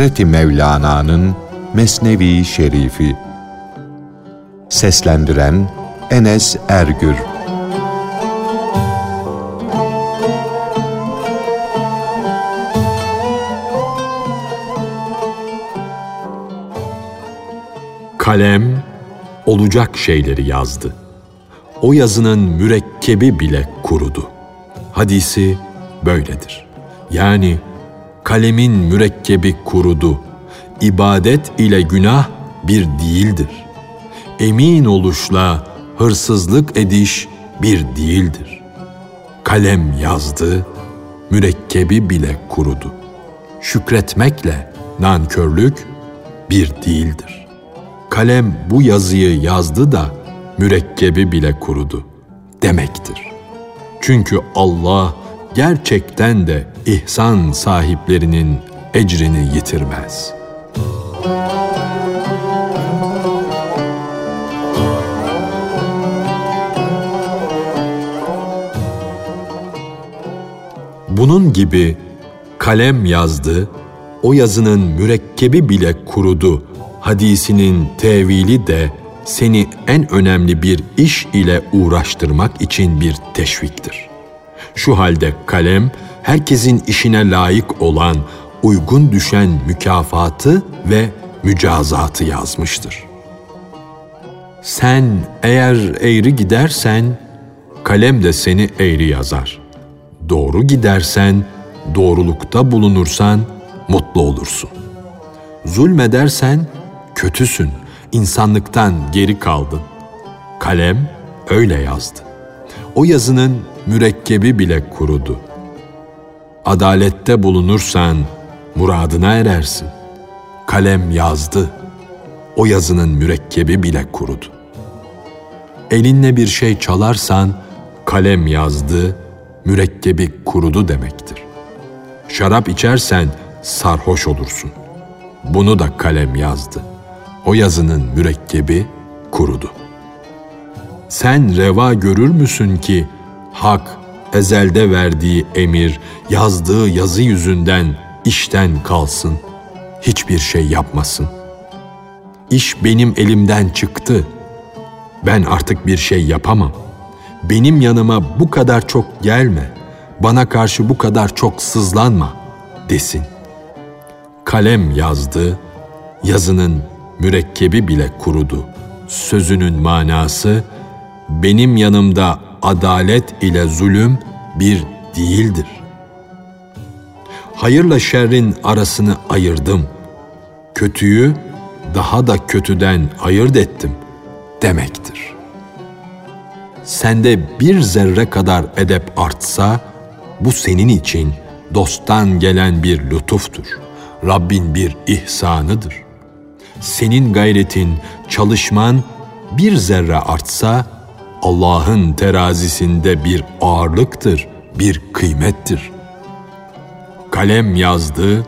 Hazreti Mevlana'nın Mesnevi Şerifi Seslendiren Enes Ergür Kalem olacak şeyleri yazdı. O yazının mürekkebi bile kurudu. Hadisi böyledir. Yani kalemin mürekkebi kurudu. İbadet ile günah bir değildir. Emin oluşla hırsızlık ediş bir değildir. Kalem yazdı, mürekkebi bile kurudu. Şükretmekle nankörlük bir değildir. Kalem bu yazıyı yazdı da mürekkebi bile kurudu demektir. Çünkü Allah gerçekten de ihsan sahiplerinin ecrini yitirmez. Bunun gibi kalem yazdı, o yazının mürekkebi bile kurudu hadisinin tevili de seni en önemli bir iş ile uğraştırmak için bir teşviktir. Şu halde kalem herkesin işine layık olan, uygun düşen mükafatı ve mücazatı yazmıştır. Sen eğer eğri gidersen, kalem de seni eğri yazar. Doğru gidersen, doğrulukta bulunursan mutlu olursun. Zulmedersen kötüsün, insanlıktan geri kaldın. Kalem öyle yazdı. O yazının mürekkebi bile kurudu. Adalette bulunursan muradına erersin. Kalem yazdı. O yazının mürekkebi bile kurudu. Elinle bir şey çalarsan kalem yazdı, mürekkebi kurudu demektir. Şarap içersen sarhoş olursun. Bunu da kalem yazdı o yazının mürekkebi kurudu. Sen reva görür müsün ki hak ezelde verdiği emir yazdığı yazı yüzünden işten kalsın, hiçbir şey yapmasın. İş benim elimden çıktı. Ben artık bir şey yapamam. Benim yanıma bu kadar çok gelme. Bana karşı bu kadar çok sızlanma desin. Kalem yazdı, yazının mürekkebi bile kurudu. Sözünün manası benim yanımda adalet ile zulüm bir değildir. Hayırla şerrin arasını ayırdım. Kötüyü daha da kötüden ayırt ettim demektir. Sende bir zerre kadar edep artsa bu senin için dosttan gelen bir lütuftur. Rabbin bir ihsanıdır.'' senin gayretin, çalışman bir zerre artsa Allah'ın terazisinde bir ağırlıktır, bir kıymettir. Kalem yazdı,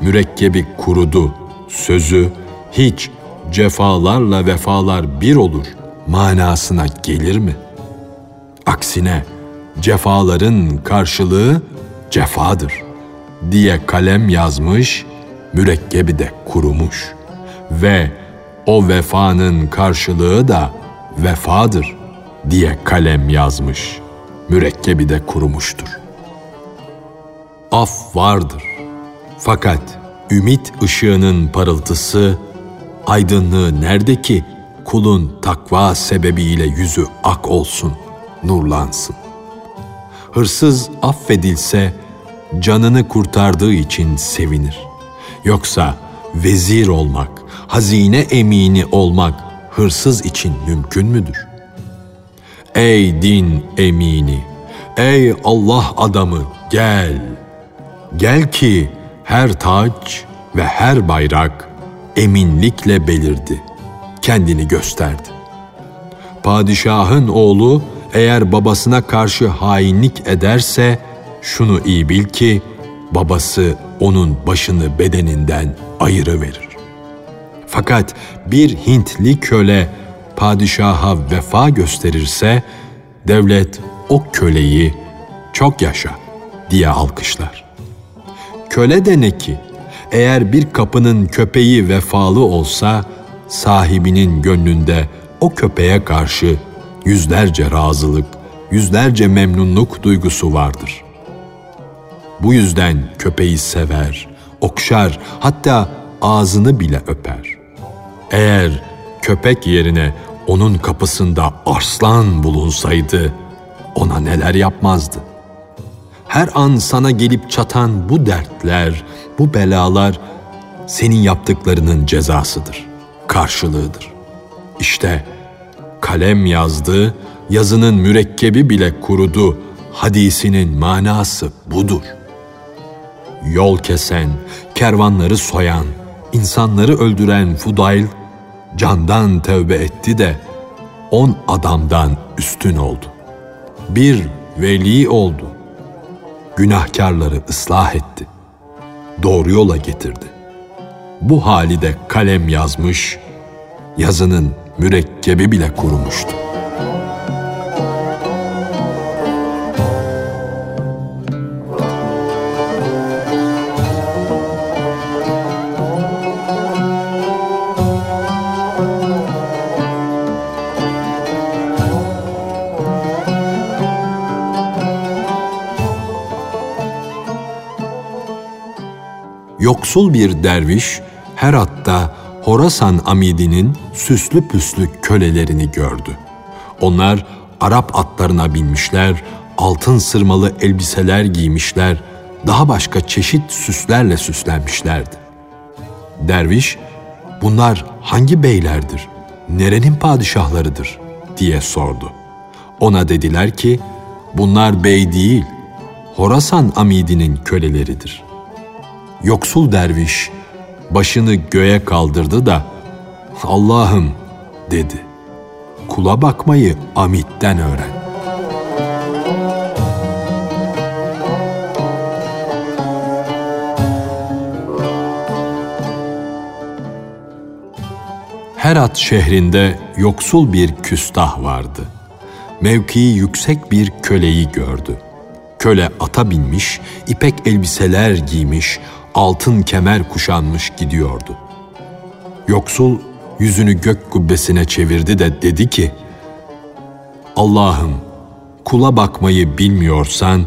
mürekkebi kurudu, sözü hiç cefalarla vefalar bir olur manasına gelir mi? Aksine cefaların karşılığı cefadır diye kalem yazmış, mürekkebi de kurumuş.'' ve o vefanın karşılığı da vefadır diye kalem yazmış. Mürekkebi de kurumuştur. Af vardır. Fakat ümit ışığının parıltısı, aydınlığı nerede ki kulun takva sebebiyle yüzü ak olsun, nurlansın. Hırsız affedilse canını kurtardığı için sevinir. Yoksa vezir olmak, hazine emini olmak hırsız için mümkün müdür? Ey din emini, ey Allah adamı gel. Gel ki her taç ve her bayrak eminlikle belirdi, kendini gösterdi. Padişahın oğlu eğer babasına karşı hainlik ederse şunu iyi bil ki babası onun başını bedeninden ayırı verir. Fakat bir Hintli köle padişaha vefa gösterirse devlet o köleyi çok yaşa diye alkışlar. Köle de ne ki? eğer bir kapının köpeği vefalı olsa, sahibinin gönlünde o köpeğe karşı yüzlerce razılık, yüzlerce memnunluk duygusu vardır. Bu yüzden köpeği sever, okşar, hatta ağzını bile öper. Eğer köpek yerine onun kapısında arslan bulunsaydı, ona neler yapmazdı? Her an sana gelip çatan bu dertler, bu belalar senin yaptıklarının cezasıdır, karşılığıdır. İşte kalem yazdı, yazının mürekkebi bile kurudu, hadisinin manası budur. Yol kesen, kervanları soyan, insanları öldüren Fudayl, candan tövbe etti de on adamdan üstün oldu. Bir veli oldu. Günahkarları ıslah etti. Doğru yola getirdi. Bu hali de kalem yazmış, yazının mürekkebi bile kurumuştu. Yoksul bir derviş Herat'ta Horasan Amidi'nin süslü püslü kölelerini gördü. Onlar Arap atlarına binmişler, altın sırmalı elbiseler giymişler, daha başka çeşit süslerle süslenmişlerdi. Derviş, bunlar hangi beylerdir, nerenin padişahlarıdır diye sordu. Ona dediler ki, bunlar bey değil, Horasan Amidi'nin köleleridir. Yoksul derviş başını göğe kaldırdı da Allah'ım dedi. Kula bakmayı Amit'ten öğren. Herat şehrinde yoksul bir küstah vardı. Mevkii yüksek bir köleyi gördü. Köle ata binmiş, ipek elbiseler giymiş, altın kemer kuşanmış gidiyordu. Yoksul yüzünü gök kubbesine çevirdi de dedi ki, Allah'ım kula bakmayı bilmiyorsan,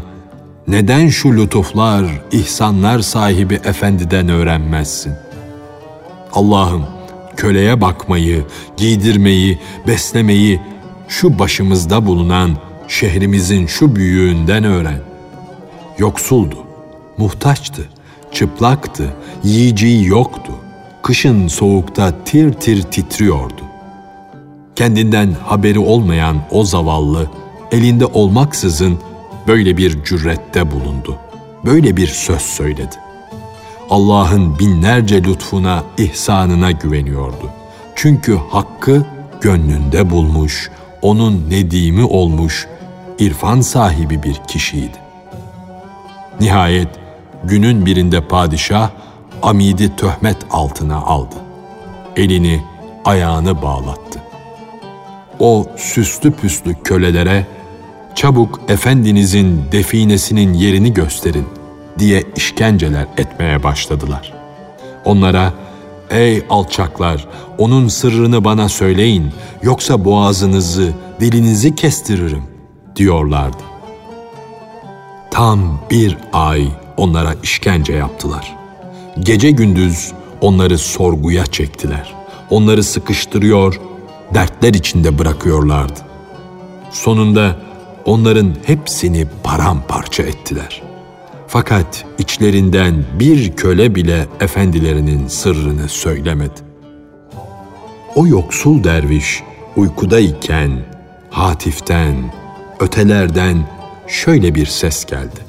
neden şu lütuflar, ihsanlar sahibi efendiden öğrenmezsin? Allah'ım köleye bakmayı, giydirmeyi, beslemeyi şu başımızda bulunan şehrimizin şu büyüğünden öğren. Yoksuldu, muhtaçtı çıplaktı, yiyeceği yoktu. Kışın soğukta tir tir titriyordu. Kendinden haberi olmayan o zavallı, elinde olmaksızın böyle bir cürette bulundu. Böyle bir söz söyledi. Allah'ın binlerce lütfuna, ihsanına güveniyordu. Çünkü hakkı gönlünde bulmuş, onun nedimi olmuş, irfan sahibi bir kişiydi. Nihayet günün birinde padişah Amid'i töhmet altına aldı. Elini, ayağını bağlattı. O süslü püslü kölelere çabuk efendinizin definesinin yerini gösterin diye işkenceler etmeye başladılar. Onlara ey alçaklar onun sırrını bana söyleyin yoksa boğazınızı, dilinizi kestiririm diyorlardı. Tam bir ay onlara işkence yaptılar. Gece gündüz onları sorguya çektiler. Onları sıkıştırıyor, dertler içinde bırakıyorlardı. Sonunda onların hepsini paramparça ettiler. Fakat içlerinden bir köle bile efendilerinin sırrını söylemedi. O yoksul derviş uykudayken hatiften, ötelerden şöyle bir ses geldi.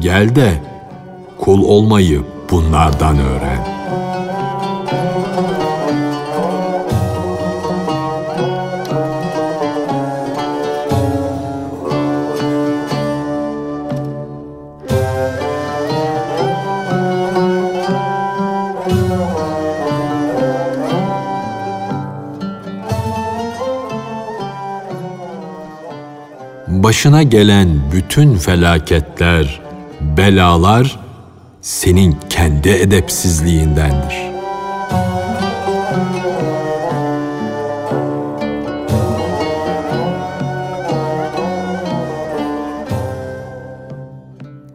Gel de kul olmayı bunlardan öğren. başına gelen bütün felaketler, belalar senin kendi edepsizliğindendir.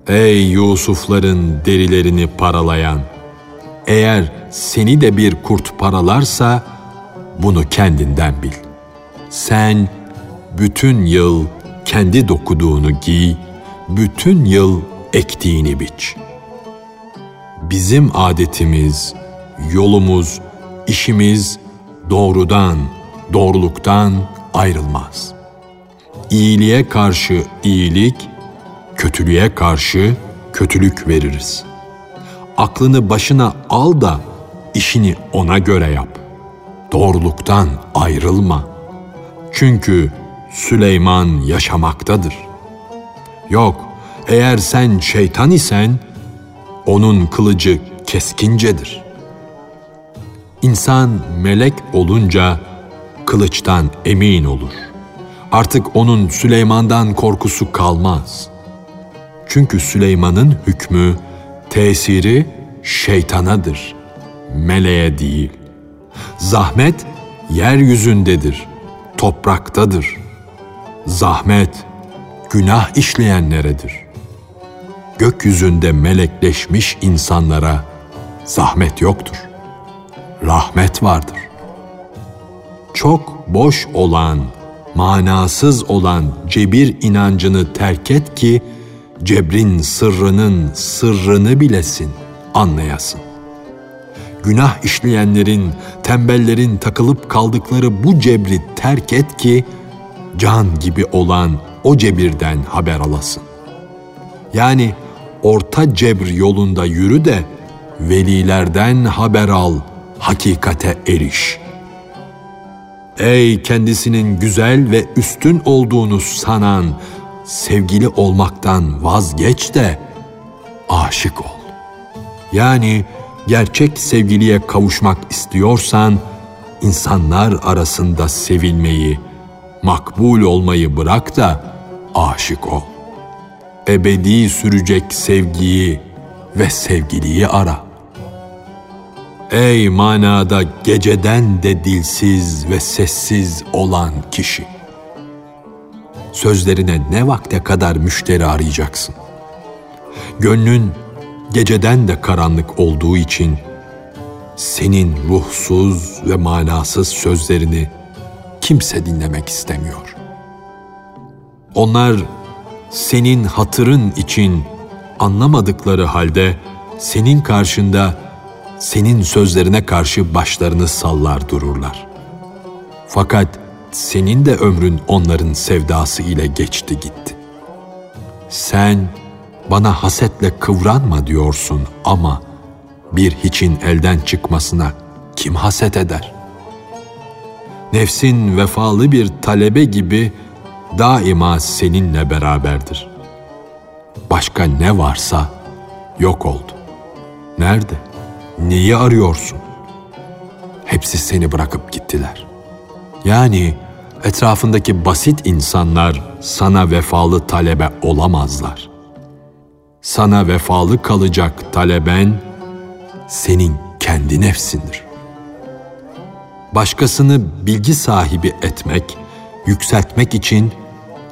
Ey Yusufların derilerini paralayan! Eğer seni de bir kurt paralarsa bunu kendinden bil. Sen bütün yıl kendi dokuduğunu giy, bütün yıl ektiğini biç. Bizim adetimiz, yolumuz, işimiz doğrudan, doğruluktan ayrılmaz. İyiliğe karşı iyilik, kötülüğe karşı kötülük veririz. Aklını başına al da işini ona göre yap. Doğruluktan ayrılma. Çünkü Süleyman yaşamaktadır. Yok, eğer sen şeytan isen, onun kılıcı keskincedir. İnsan melek olunca kılıçtan emin olur. Artık onun Süleyman'dan korkusu kalmaz. Çünkü Süleyman'ın hükmü, tesiri şeytanadır, meleğe değil. Zahmet yeryüzündedir, topraktadır. Zahmet günah işleyenleredir. Gökyüzünde melekleşmiş insanlara zahmet yoktur. Rahmet vardır. Çok boş olan, manasız olan cebir inancını terk et ki cebrin sırrının sırrını bilesin, anlayasın. Günah işleyenlerin, tembellerin takılıp kaldıkları bu cebri terk et ki can gibi olan o cebirden haber alasın. Yani orta cebr yolunda yürü de velilerden haber al, hakikate eriş. Ey kendisinin güzel ve üstün olduğunu sanan, sevgili olmaktan vazgeç de aşık ol. Yani gerçek sevgiliye kavuşmak istiyorsan insanlar arasında sevilmeyi, makbul olmayı bırak da aşık ol. Ebedi sürecek sevgiyi ve sevgiliyi ara. Ey manada geceden de dilsiz ve sessiz olan kişi! Sözlerine ne vakte kadar müşteri arayacaksın? Gönlün geceden de karanlık olduğu için senin ruhsuz ve manasız sözlerini kimse dinlemek istemiyor. Onlar senin hatırın için anlamadıkları halde senin karşında senin sözlerine karşı başlarını sallar dururlar. Fakat senin de ömrün onların sevdası ile geçti gitti. Sen bana hasetle kıvranma diyorsun ama bir hiçin elden çıkmasına kim haset eder? Nefsin vefalı bir talebe gibi daima seninle beraberdir. Başka ne varsa yok oldu. Nerede? Neyi arıyorsun? Hepsi seni bırakıp gittiler. Yani etrafındaki basit insanlar sana vefalı talebe olamazlar. Sana vefalı kalacak taleben senin kendi nefsindir. Başkasını bilgi sahibi etmek, yükseltmek için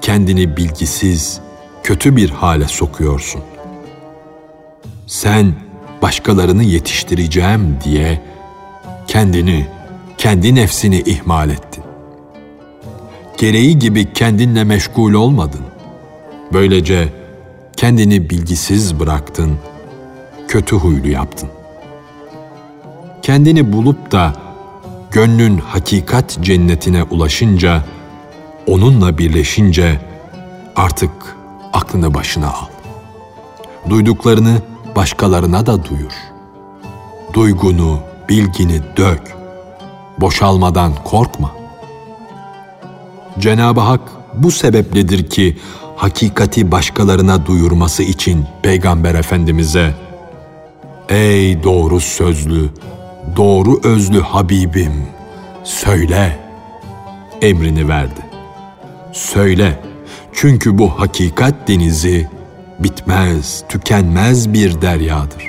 kendini bilgisiz, kötü bir hale sokuyorsun. Sen başkalarını yetiştireceğim diye kendini, kendi nefsini ihmal ettin. Gereği gibi kendinle meşgul olmadın. Böylece kendini bilgisiz bıraktın, kötü huylu yaptın. Kendini bulup da gönlün hakikat cennetine ulaşınca, onunla birleşince artık aklını başına al. Duyduklarını başkalarına da duyur. Duygunu, bilgini dök. Boşalmadan korkma. Cenab-ı Hak bu sebepledir ki hakikati başkalarına duyurması için Peygamber Efendimiz'e Ey doğru sözlü, doğru özlü Habibim, söyle emrini verdi. Söyle, çünkü bu hakikat denizi bitmez, tükenmez bir deryadır.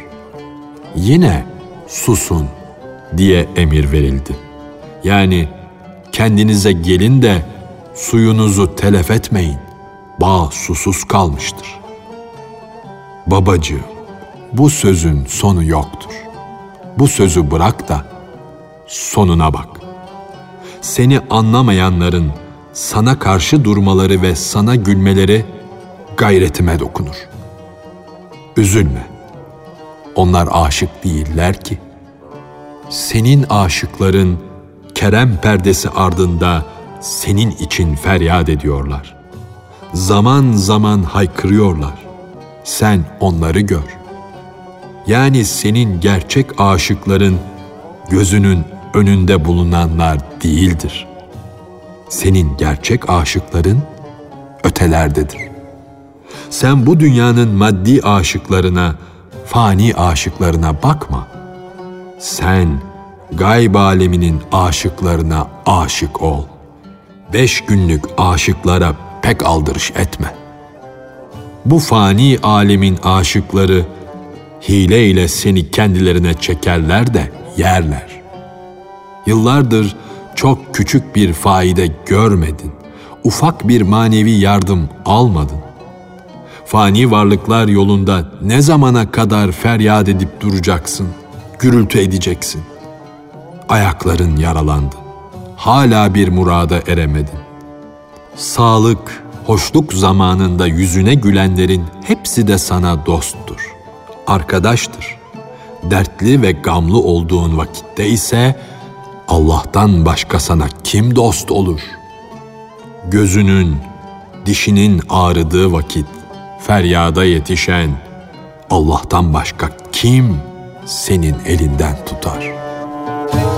Yine susun diye emir verildi. Yani kendinize gelin de suyunuzu telef etmeyin. Bağ susuz kalmıştır. Babacığım, bu sözün sonu yoktur. Bu sözü bırak da sonuna bak. Seni anlamayanların sana karşı durmaları ve sana gülmeleri gayretime dokunur. Üzülme. Onlar aşık değiller ki. Senin aşıkların kerem perdesi ardında senin için feryat ediyorlar. Zaman zaman haykırıyorlar. Sen onları gör. Yani senin gerçek aşıkların gözünün önünde bulunanlar değildir. Senin gerçek aşıkların ötelerdedir. Sen bu dünyanın maddi aşıklarına, fani aşıklarına bakma. Sen gayb aleminin aşıklarına aşık ol. Beş günlük aşıklara pek aldırış etme. Bu fani alemin aşıkları hile ile seni kendilerine çekerler de yerler. Yıllardır çok küçük bir faide görmedin. Ufak bir manevi yardım almadın. Fani varlıklar yolunda ne zamana kadar feryat edip duracaksın, gürültü edeceksin. Ayakların yaralandı. Hala bir murada eremedin. Sağlık, hoşluk zamanında yüzüne gülenlerin hepsi de sana dosttur, arkadaştır. Dertli ve gamlı olduğun vakitte ise Allah'tan başka sana kim dost olur? Gözünün, dişinin ağrıdığı vakit feryada yetişen Allah'tan başka kim senin elinden tutar?''